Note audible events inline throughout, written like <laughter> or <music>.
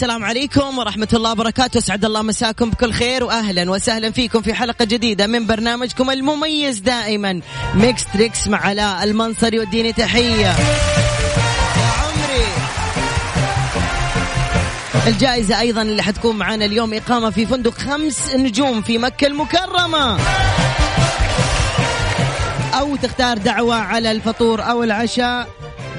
السلام عليكم ورحمة الله وبركاته. أسعد الله مساكم بكل خير واهلا وسهلا فيكم في حلقة جديدة من برنامجكم المميز دائما. Mix Trix مع علاء المنصري والديني تحية. الجائزة أيضا اللي حتكون معنا اليوم إقامة في فندق خمس نجوم في مكة المكرمة. أو تختار دعوة على الفطور أو العشاء.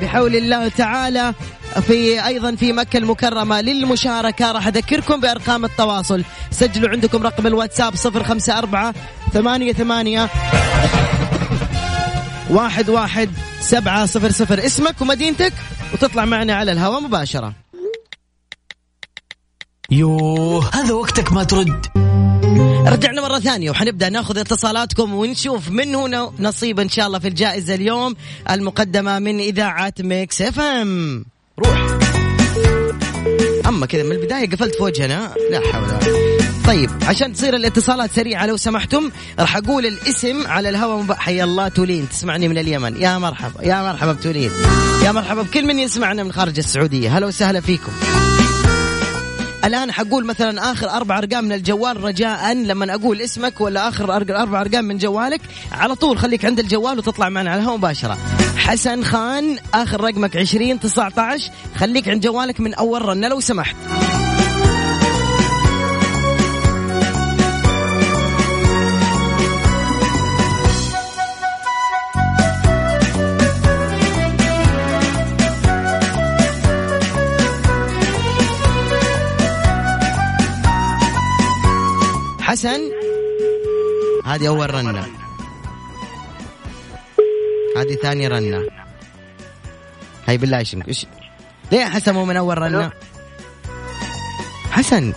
بحول الله تعالى في أيضا في مكة المكرمة للمشاركة. راح أذكركم بأرقام التواصل. سجلوا عندكم رقم الواتساب 054 ثمانية ثمانية واحد واحد سبعة صفر صفر. اسمك ومدينتك وتطلع معنا على الهواء مباشرة. يوه هذا وقتك ما ترد. رجعنا مرة ثانية وحنبدأ ناخذ اتصالاتكم ونشوف من هنا نصيب إن شاء الله في الجائزة اليوم المقدمة من إذاعة Mix FM. روح. أما كذا من البداية قفلت في وجهنا. لا حول ولا. طيب عشان تصير الاتصالات سريعة لو سمحتم راح أقول الاسم على الهواء مب... حيا الله تولين. تسمعني من اليمن. يا مرحبا يا مرحبا بتولين. يا مرحبا بكل من يسمعنا من خارج السعودية. هلا وسهلا فيكم. الآن حقول مثلا آخر أربع أرقام من الجوال رجاء لما أقول اسمك ولا آخر أربع أرقام من جوالك على طول خليك عند الجوال وتطلع معنا على الهواء مباشرة. حسن خان آخر رقمك 20 19 خليك عند جوالك من أول رنه لو سمحت. حسن هذه أول رنة. هذه ثاني رنة. هاي بالله يشمك إيش؟ ليه حسن مو من أول رنة؟ حسن.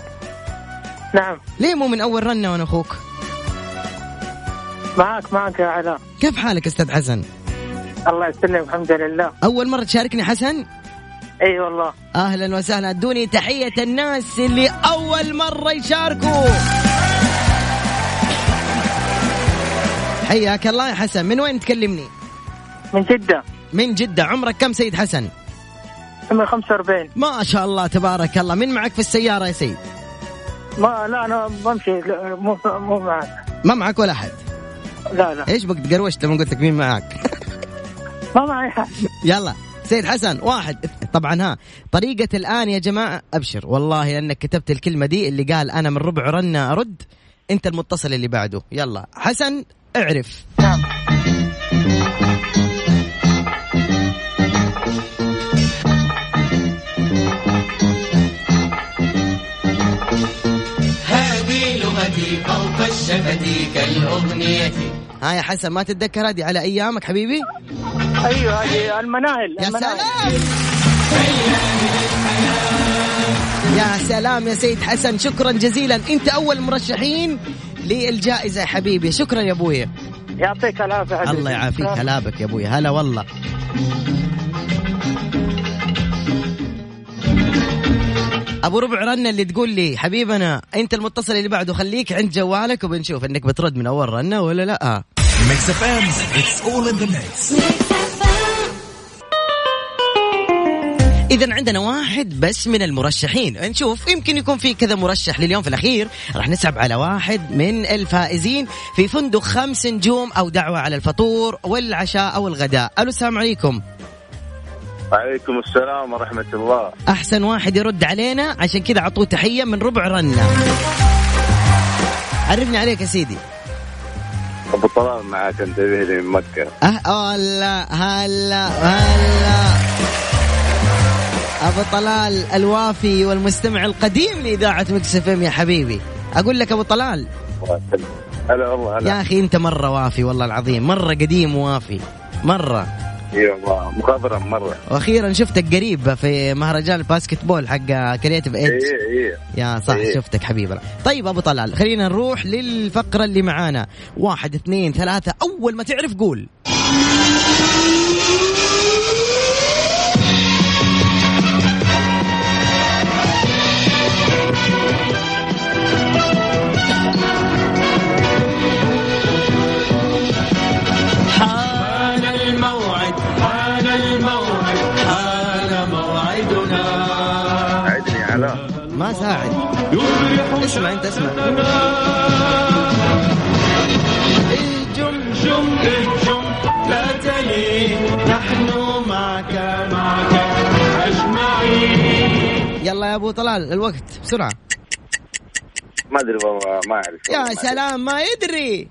نعم. ليه مو من أول رنة وأنا أخوك؟ معك معك يا علاء. كيف حالك أستاذ حسن؟ الله يسلمك الحمد لله. أول مرة تشاركني حسن؟ إي والله. أهلا وسهلا. أدوني تحية الناس اللي أول مرة يشاركوا. حياك الله يا حسن. من وين تكلمني؟ من جدة. من جدة. عمرك كم سيد حسن؟ عمري 45 ما شاء الله تبارك الله. من معك في السيارة يا سيد؟ ما لا أنا بمشي. مو مو معك. ما معك ولا أحد؟ لا لا. إيش بك قروشت لما قلت لك مين معك؟ ما معي حد يلا. سيد حسن واحد. طبعا ها. طريقة الآن يا جماعة أبشر. والله أنك كتبت الكلمة دي اللي قال أنا من ربع رنة أرد. أنت المتصل اللي بعده. يلا. حسن اعرف. نعم. هذه لغتي فوق الشفتي كالأغنية. ها يا حسن ما تتذكر هذه على أيامك حبيبي؟ أيوه هذه المناهل يا المناهل. سلام. يا سلام يا سيد حسن شكرا جزيلا. أنت أول مرشحين للجائزة يا حبيبي. شكرا يا ابويا يعطيك العافية حبيبي. الله يعافيك. هلابك يا ابويا هلا والله. أبو ربع رنه اللي تقول لي حبيبنا أنت المتصل اللي بعده خليك عند جوالك وبنشوف إنك بترد من أول رنة ولا لأ. Mix FM it's all in the mix اذا عندنا واحد بس من المرشحين. نشوف يمكن يكون في كذا مرشح لليوم في الأخير. راح نسحب على واحد من الفائزين في فندق خمس نجوم أو دعوة على الفطور والعشاء أو الغداء. ألو السلام عليكم. عليكم السلام ورحمة الله. أحسن واحد يرد علينا. عشان كذا عطوه تحية من ربع رنة. عرفني عليك يا سيدي. أبو طلال معك انتبه لي من مكة. أه هلا هلا هلا. أبو طلال الوافي والمستمع القديم لإذاعة Mix FM يا حبيبي. أقول لك أبو طلال. هلا والله هلا. يا أخي أنت مرة وافي والله العظيم. مرة قديم ووافي. مرة. إي والله مخضرم مرة. وأخيرا شفتك قريب في مهرجان ال basketball حق Creative إي Edge إي. يا صح إيه. شفتك حبيبنا طيب أبو طلال خلينا نروح للفقرة اللي معانا. واحد اثنين ثلاثة. أول ما تعرف قول. ساعد. اسمع انت اسمع. الجمجم الجم لا تلي نحن معك معك أجمعين يلا يا ابو طلال الوقت بسرعة. ما أدري والله ما أعرف يا سلام ما يدري.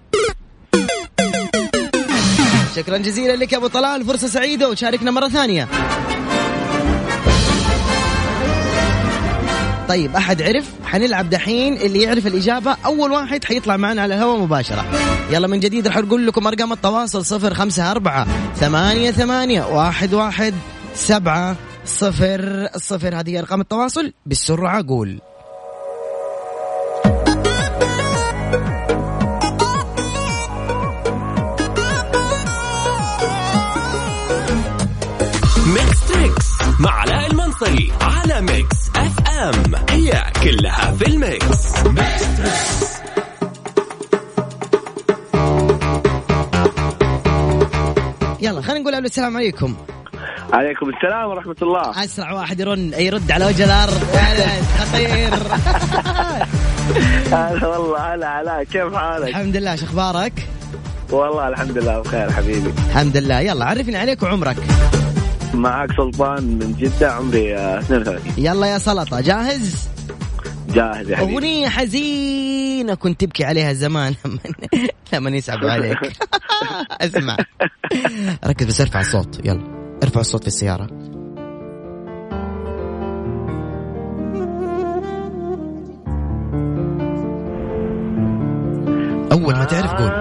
شكرا جزيلا لك يا ابو طلال فرصة سعيدة وشاركنا مرة ثانية. طيب أحد عرف؟ حنلعب دحين. اللي يعرف الإجابة أول واحد حيطلع معنا على الهواء مباشرة. يلا من جديد راح نقول لكم أرقام التواصل صفر خمسة أربعة ثمانية ثمانية واحد واحد سبعة صفر صفر. هذه أرقام التواصل. بالسرعة قول. Mix Trix مع علاء المنصري على Mix FM. هي كلها في ال mix. يلا خلينا نقول ألو السلام عليكم. عليكم السلام ورحمة الله. أسرع واحد يرن يرد على وجه الأرض. خطير. <laughs> هلا والله هلا علاء كيف حالك؟ الحمد لله شو أخبارك؟ والله الحمد لله بخير حبيبي. الحمد لله. يلا عرفني عليك وعمرك. معك سلطان من جدة عمري آه، 32 يلا يا سلطة جاهز؟ جاهز يا حبيبي. أغنية حزينة كنت تبكي عليها زمان. لما لما يسعب عليك. <laughs> اسمع. ركز بس ارفع الصوت. يلا. ارفع الصوت في السيارة. أول ما تعرف قول.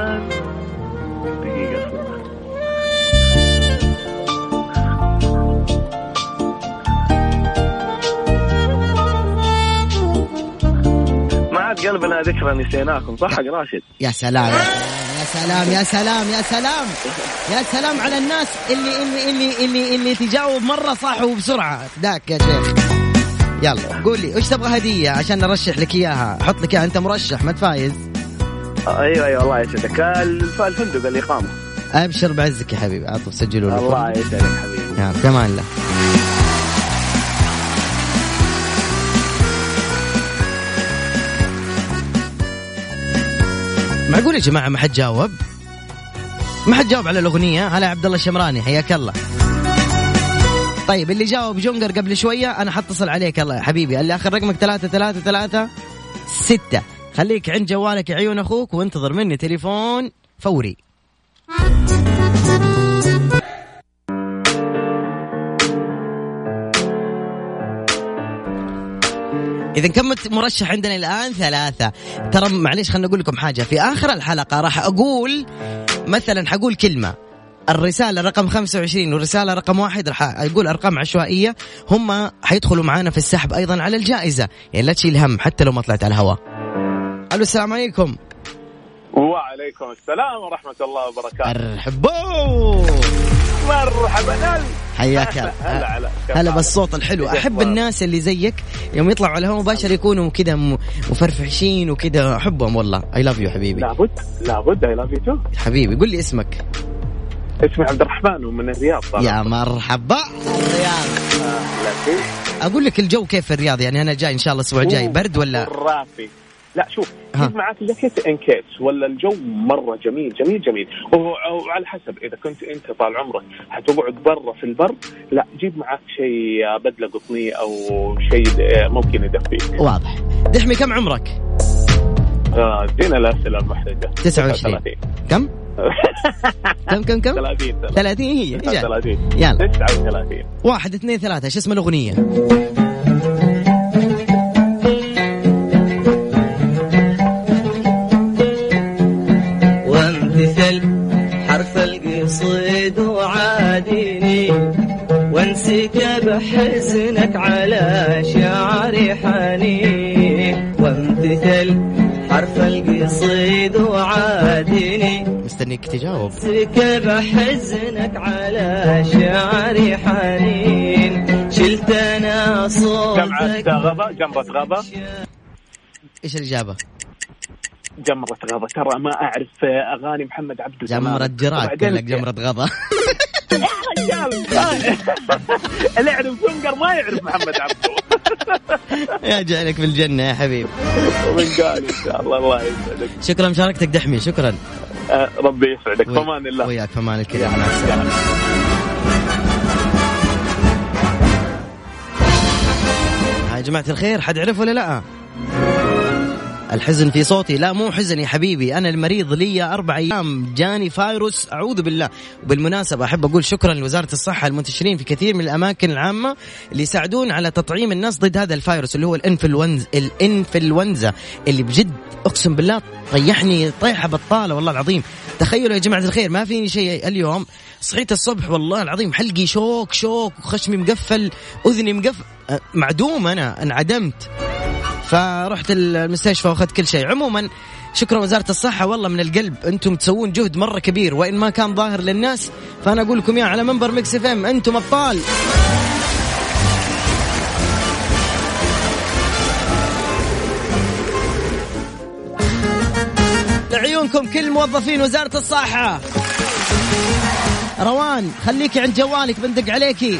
قلبنا ذكرى نسيناكم صح حق راشد؟ يا سلام يا سلام يا سلام يا سلام يا سلام على الناس اللي اللي اللي اللي, اللي تجاوب مرة صح وبسرعة. ذاك يا شيخ. يلا قول لي إيش تبغى هدية عشان نرشح لك إياها؟ أحط لك إياها أنت مرشح ما تفايز. أيوه أيوه الله يسعدك. الف- الفندق الاقامه أبشر بعزك يا حبيبي عطف سجلوا الله يسعدك حبيبي. يلا في أمان معقول يا جماعة ما حد جاوب. ما حد جاوب على الأغنية. هلا عبد الله الشمراني حياك الله. طيب اللي جاوب جونجر قبل شوية أنا حتصل عليك الله يا حبيبي. اللي آخر رقمك ثلاثة ثلاثة ثلاثة ستة. خليك عند جوالك يا عيون أخوك وانتظر مني تليفون فوري. إذا كم مرشح عندنا الآن؟ ثلاثة. ترى معليش خلنا أقول لكم حاجة. في آخر الحلقة راح أقول مثلا حقول كلمة. الرسالة رقم 25 والرسالة رقم واحد راح أقول أرقام عشوائية. هم حيدخلوا معانا في السحب أيضا على الجائزة. يعني لا تشيل هم حتى لو ما طلعت على الهواء. ألو السلام عليكم. وعليكم السلام ورحمة الله وبركاته. مرحبا. مرحبا. حياك هلا هلا هلا بالصوت الحلو. أحب الناس اللي زيك يوم يطلعوا على الهواء مباشر يكونوا كذا مفرفشين وكذا أحبهم والله. I love you حبيبي. لابد لابد I love you حبيبي قول لي اسمك. اسمي عبد الرحمن ومن الرياض طبعا. يا مرحبا. الرياض. أقول لك الجو كيف في الرياض؟ يعني أنا جاي إن شاء الله الأسبوع الجاي. برد ولا؟ رافي لا شوف. جيب معك جاكيت إن كيس ولا الجو مرة جميل جميل جميل. وعلى حسب إذا كنت أنت طال عمرك حتقعد برا في البر لا جيب معك شيء آه، بدلة قطنية أو شيء آه، ممكن يدفيك واضح. دحمي كم عمرك؟ آه، ادينا الأسئلة المحرجة. 29 <laughs> كم؟ كم كم كم؟ 30 30 هي إجابة. 30 يلا. 39 واحد اثنين ثلاثة. شو اسم الأغنية؟ مستنيك تجاوب. وانسك بحزنك على شعري حنين. شلت أنا جمعة صوتك غضا جمرة غضا إيش الإجابة؟ جمرة غضا ترى ما أعرف أغاني محمد عبده جمرة. جراد قال لك جمرة غضا رجال <laughs> اللي يعرف سنقر ما يعرف محمد عبده يا جعلك في الجنة يا حبيب. ومن قال إن شاء الله الله يسعدك. شكرا مشاركتك دحمي. شكرا. ربي يسعدك. فمان الله. وياك فمان الكريم يا مع جماعة الخير حد عرف ولا لا؟ الحزن في صوتي. لا مو حزن يا حبيبي أنا المريض لي أربع أيام. جاني فايروس أعوذ بالله. وبالمناسبة أحب أقول شكرا لوزارة الصحة المنتشرين في كثير من الأماكن العامة اللي يساعدون على تطعيم الناس ضد هذا الفيروس اللي هو الإنفلونزا الإنفلونزا اللي بجد أقسم بالله طيحني طيحة بطالة والله العظيم. تخيلوا يا جماعة الخير ما فيني شيء اليوم. صحيت الصبح والله العظيم حلقي شوك شوك وخشمي مقفل أذني مقفل أه، معدوم أنا انعدمت. فرحت المستشفى واخذت كل شيء. عموما شكرا وزارة الصحة. والله من القلب أنتم تسوون جهد مرة كبير. وإن ما كان ظاهر للناس فأنا أقول لكم اياه على منبر Mix FM. أنتم أبطال. لعيونكم كل موظفين وزارة الصحة. روان خليكي عند جوالك بندق عليكي.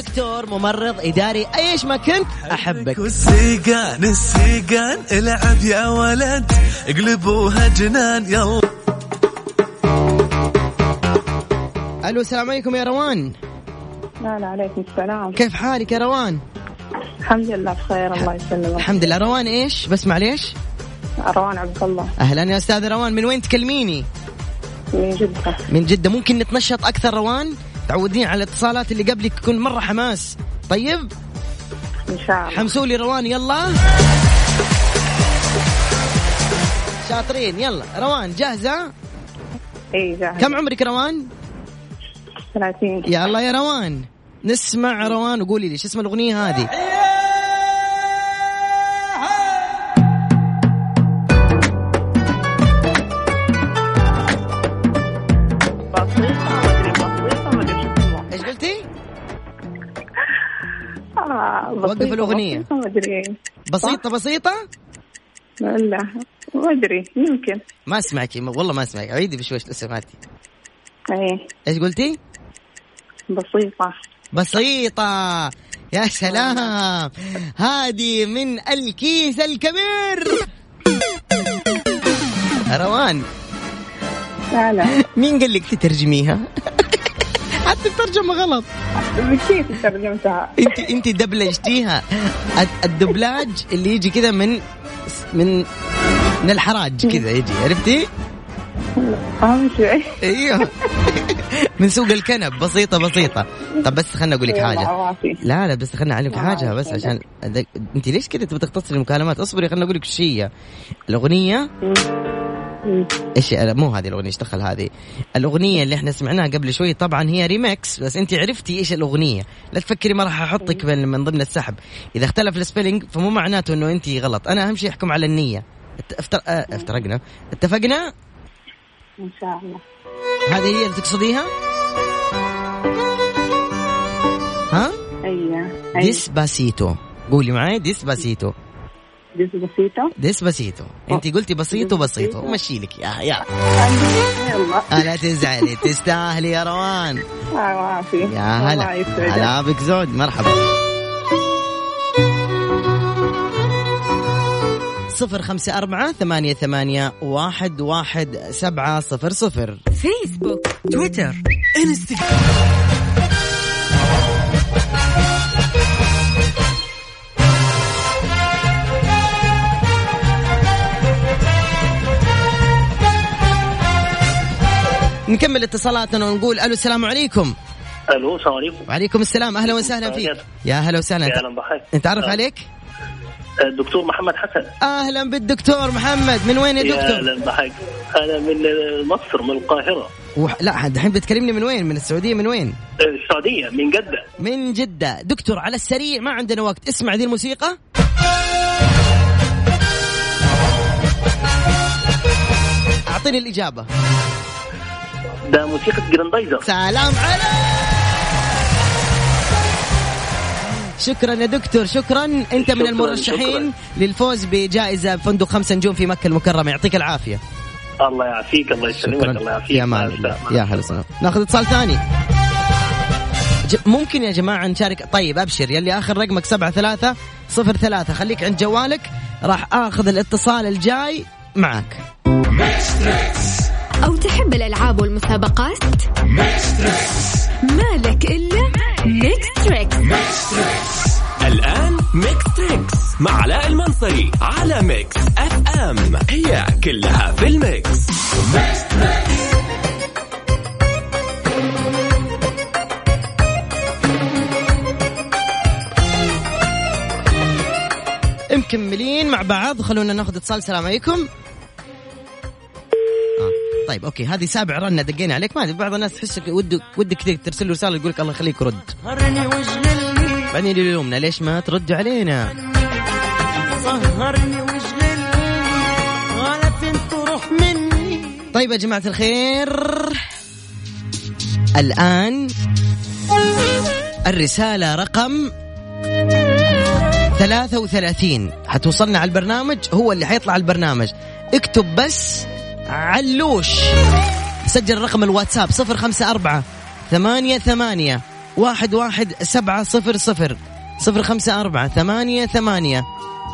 دكتور ممرض إداري أيش ما كنت أحبك. والسيقان السيقان العب يا ولد اقلبوها جنان يلا. ألو السلام عليكم يا روان. لا لا عليكم السلام. كيف حالك يا روان؟ الحمد لله بخير الله يسلمك. الحمد لله. روان إيش؟ بس معليش. روان عبد الله. أهلا يا أستاذ روان. من وين تكلميني؟ من جدة. من جدة. ممكن نتنشط أكثر روان؟ تعودين على الاتصالات اللي قبلك تكون مرة حماس. طيب؟ إن شاء الله. حمسوا لي روان يلا. شاطرين يلا. روان جاهزة؟ إي جاهز كم عمرك روان؟ 30 يا الله يا روان. نسمع روان وقولي لي شو اسم الأغنية هذه؟ وقف بسيطة، الأغنية. بسيطة ما أدري. بسيطة بسيطة؟ لا ما أدري يمكن ما أسمعك والله ما أسمعك. عيدي بشويش لو سمعتي. اي إيش قلتي؟ بسيطة. بسيطة. يا سلام. هذه من الكيس الكبير. روان. لا لا. مين قال لك تترجميها؟ حتى الترجمة غلط. كيف ترجمتها؟ انت انت دبلجتيها. الد- الدبلاج اللي يجي كذا من من من الحراج كذا يجي عرفتي؟ امشي أيوه. من سوق الكنب بسيطة بسيطة. طب بس خلنا أقول لك حاجة. عوافي. لا لا بس خلنا اعلمك أعرف بس. عشان. أنت ليش كذا تبغى تختصري المكالمات؟ اصبري خلنا أقول لك إيش هي الاغنية إيش؟ مو هذه الأغنية إيش دخل هذه؟ الأغنية اللي إحنا سمعناها قبل شوي طبعا هي ريمكس بس أنت عرفتي إيش الأغنية. لا تفكري ما راح أحطك من, من ضمن السحب. إذا اختلف ال spelling فمو معناته إنه أنت غلط. أنا أهم شيء أحكم على النية. ات- افتر... آه، افترقنا. اتفقنا؟ إن شاء الله. هذه هي اللي تقصديها؟ ها؟ أيوه أيوه. ديسباسيتو. قولي معي ديسباسيتو. بسيطة ديسباسيتو انت قلتي بسيطو بسيطو مشي لك يا يا يلا لا تزعلي تستاهلي يا روان يا الله هلا يسعدك. هلا بك زود مرحبا صفر خمسة أربعة ثمانية ثمانية واحد واحد سبعة صفر صفر. فيسبوك تويتر انستغرام نكمل اتصالاتنا ونقول ألو السلام عليكم. ألو السلام عليكم. وعليكم السلام. أهلا وسهلا فيك. يا هلا وسهلا. أهلا بحضرتك نتعرف عليك؟ الدكتور محمد حسن. أهلا بالدكتور محمد. من وين يا دكتور؟ أهلا بحضرتك أنا من مصر من القاهرة. وح... لا دحين بتكلمني من وين؟ من السعودية من وين؟ السعودية من جدة. من جدة. دكتور على السريع ما عندنا وقت. اسمع ذي الموسيقى. أعطيني الإجابة. ده موسيقى جراندايزر. سلام عليك. شكرا يا دكتور شكرا. أنت من شكراً، المرشحين شكراً. للفوز بجائزة فندق خمسة نجوم في مكة المكرمة. يعطيك العافية. الله يعافيك الله يسلمك الله يعافيك. يا مان يا هلا وسهلا ناخذ اتصال ثاني. ممكن يا جماعة نشارك؟ طيب أبشر. يلي آخر رقمك سبعة ثلاثة صفر ثلاثة. خليك عند جوالك. راح آخذ الاتصال الجاي معك. أو تحب الألعاب والمسابقات؟ مالك إلا ميكس تريكس. الآن ميكس تريكس مع علاء المنصري على ميكس أف أم. هي كلها في الميكس. مكملين مع بعض. خلونا ناخذ اتصال. السلام عليكم. طيب أوكي هذه سابع رنه دقينا عليك. ما أدري بعض الناس تحسك ودك ودك ترسل له رسالة يقول لك الله يخليك رد. بعدين يلومنا ليش ما تردوا علينا؟ سهرني ولا تروح مني. طيب يا جماعة الخير الآن الرسالة رقم 33 حتوصلنا على البرنامج هو اللي حيطلع على البرنامج. اكتب بس علوش. سجل رقم الواتساب 054 ثمانية ثمانية واحد واحد سبعة صفر صفر صفر خمسة أربعة ثمانية ثمانية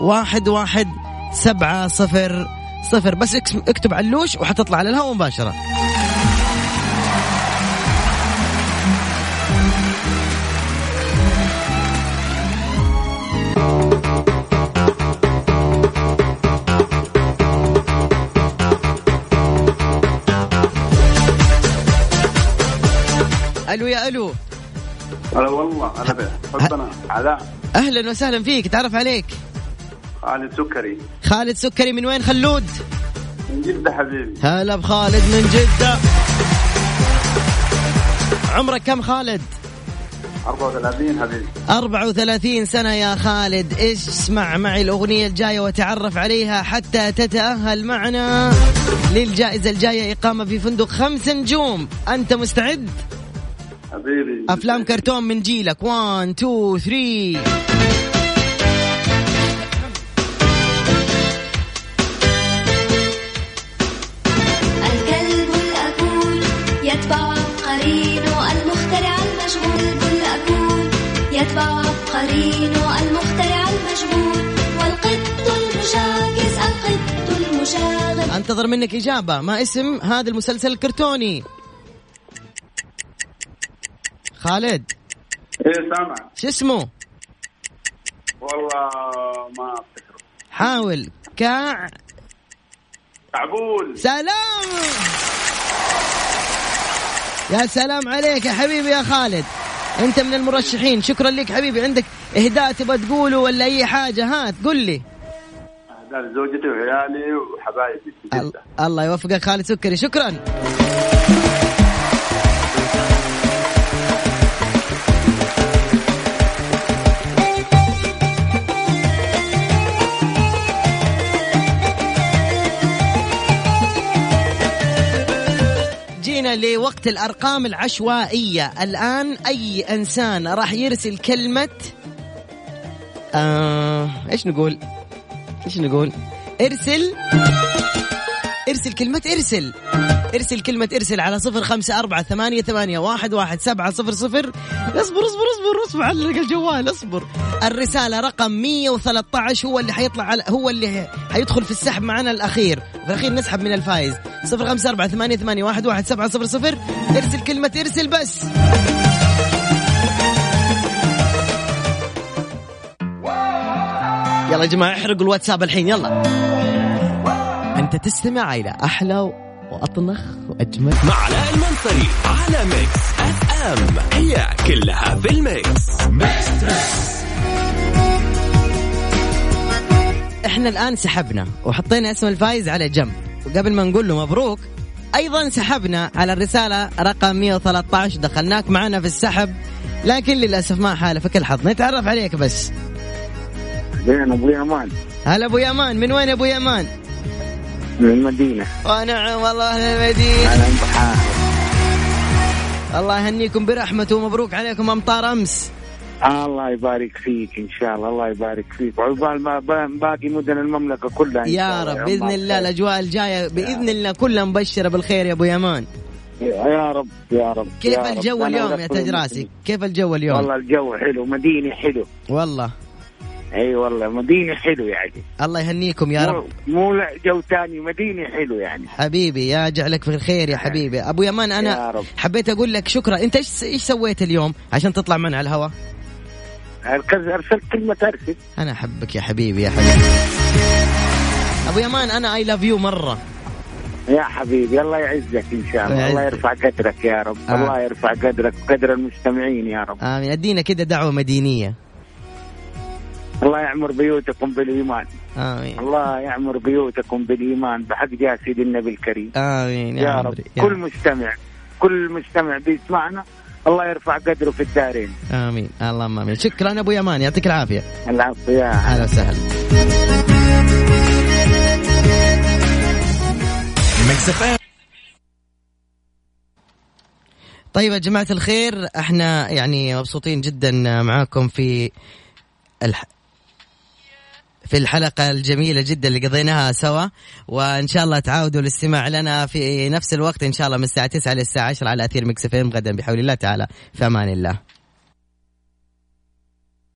واحد واحد سبعة صفر صفر. بس اكتب علوش وحتطلع على الهواء مباشرة. ألو يا ألو. هلا والله هلا به حبنا علاء. أهلا وسهلا فيك تعرف عليك. خالد سكري. خالد سكري من وين؟ خلود. من جدة حبيبي. هلا بخالد من جدة. عمرك كم خالد؟ 34 حبيبي. 34 سنة يا خالد. اسمع معي الأغنية الجاية وتعرف عليها حتى تتأهل معنا للجائزة الجاية إقامة في فندق خمس نجوم. أنت مستعد؟ حبيبي. أفلام كرتون من جيلك. 1 2 3 الكلب الأكول يتبع قرينه المخترع المشغول الأكول يتبع قرينه المخترع المشغول والقط المشاكس القط المشاغب. أنتظر منك إجابة. ما اسم هذا المسلسل الكرتوني؟ خالد. إيه سامع. شو اسمه؟ والله ما افتكر حاول. كاع عقول. سلام. يا سلام عليك يا حبيبي يا خالد. أنت من المرشحين. شكرا لك حبيبي. عندك إهداء تبغى تقوله ولا أي حاجة؟ هات قل لي. أهداء لزوجتي وعيالي وحبايبي. الله يوفقك خالد سكري. شكرا. جينا لوقت الأرقام العشوائية. الآن أي إنسان راح يرسل كلمة آه إيش نقول؟ إيش نقول؟ ارسل ارسل كلمة ارسل. ارسل كلمة ارسل على صفر خمسة أربعة ثمانية, ثمانية واحد, واحد سبعة صفر صفر. اصبر اصبر اصبر اصبر علق الجوال اصبر. الرسالة رقم 113 هو اللي حيطلع على هو اللي حيدخل في السحب معنا الأخير. في الأخير نسحب من الفايز. صفر خمسة أربعة ثمانية, ثمانية واحد, واحد سبعة صفر صفر. ارسل كلمة ارسل بس. يلا يا جماعة احرقوا الواتساب الحين يلا. أنت تستمع إلى أحلى وأطنخ وأجمل. مع علاء المنصري على ميكس اف ام هي كلها في الميكس ميكس إحنا الآن سحبنا وحطينا اسم الفايز على جنب. وقبل ما نقول له مبروك أيضا سحبنا على الرسالة رقم 113 دخلناك معنا في السحب لكن للأسف ما حالفك. الحظ نتعرف عليك بس. زين أبو يمان هلا أبو يمان من وين أبو يمان من المدينة. ونعم والله المدينة أنا بحاول الله يهنيكم برحمته ومبروك عليكم أمطار أمس. الله يبارك فيك إن شاء الله الله يبارك فيك. وعقبال ما با- باقي مدن المملكة كلها يا. رب بإذن الله خير. الأجواء الجاية بإذن الله كلها مبشرة بالخير يا أبو يمان يا رب يا رب كيف يا رب. الجو أنا اليوم يا تاج راسي. كيف الجو اليوم؟ والله الجو حلو مديني حلو. والله. اي والله مديني حلو يعني. الله يهنيكم يا رب. مو- مو لا جو ثاني مديني حلو يعني. حبيبي يا جعلك في الخير يا حبيبي. أبو يمان يا أنا رب. حبيت أقول لك شكرا. أنت إيش إيش سويت اليوم عشان تطلع معنا على الهواء أرسلت كلمة أرسل. أنا أحبك يا حبيبي يا حبيبي. أبو يمان أنا اي لاف يو مرة. يا حبيبي الله يعزك إن شاء الله. الله. يرفع قدرك يا رب. آه. الله يرفع قدرك وقدر المستمعين يا رب. امين ادينا كده دعوة مدينية. الله يعمر بيوتكم بالإيمان. آمين. الله يعمر بيوتكم بالإيمان بحق جاه سيد النبي الكريم. آمين يا, يا رب. يا كل مستمع كل مستمع بيسمعنا الله يرفع قدره في الدارين. آمين. اللهم آمين. شكرا أبو يمان يعطيك العافية. العفو يا أهلا وسهلا. طيب يا جماعة الخير إحنا يعني مبسوطين جدا معاكم في الح... في الحلقة الجميلة جدا اللي قضيناها سوا. وإن شاء الله تعاودوا الاستماع لنا في نفس الوقت. إن شاء الله من الساعة 9 للساعة 10 على أثير مكس غدا بحول الله تعالى. في أمان الله.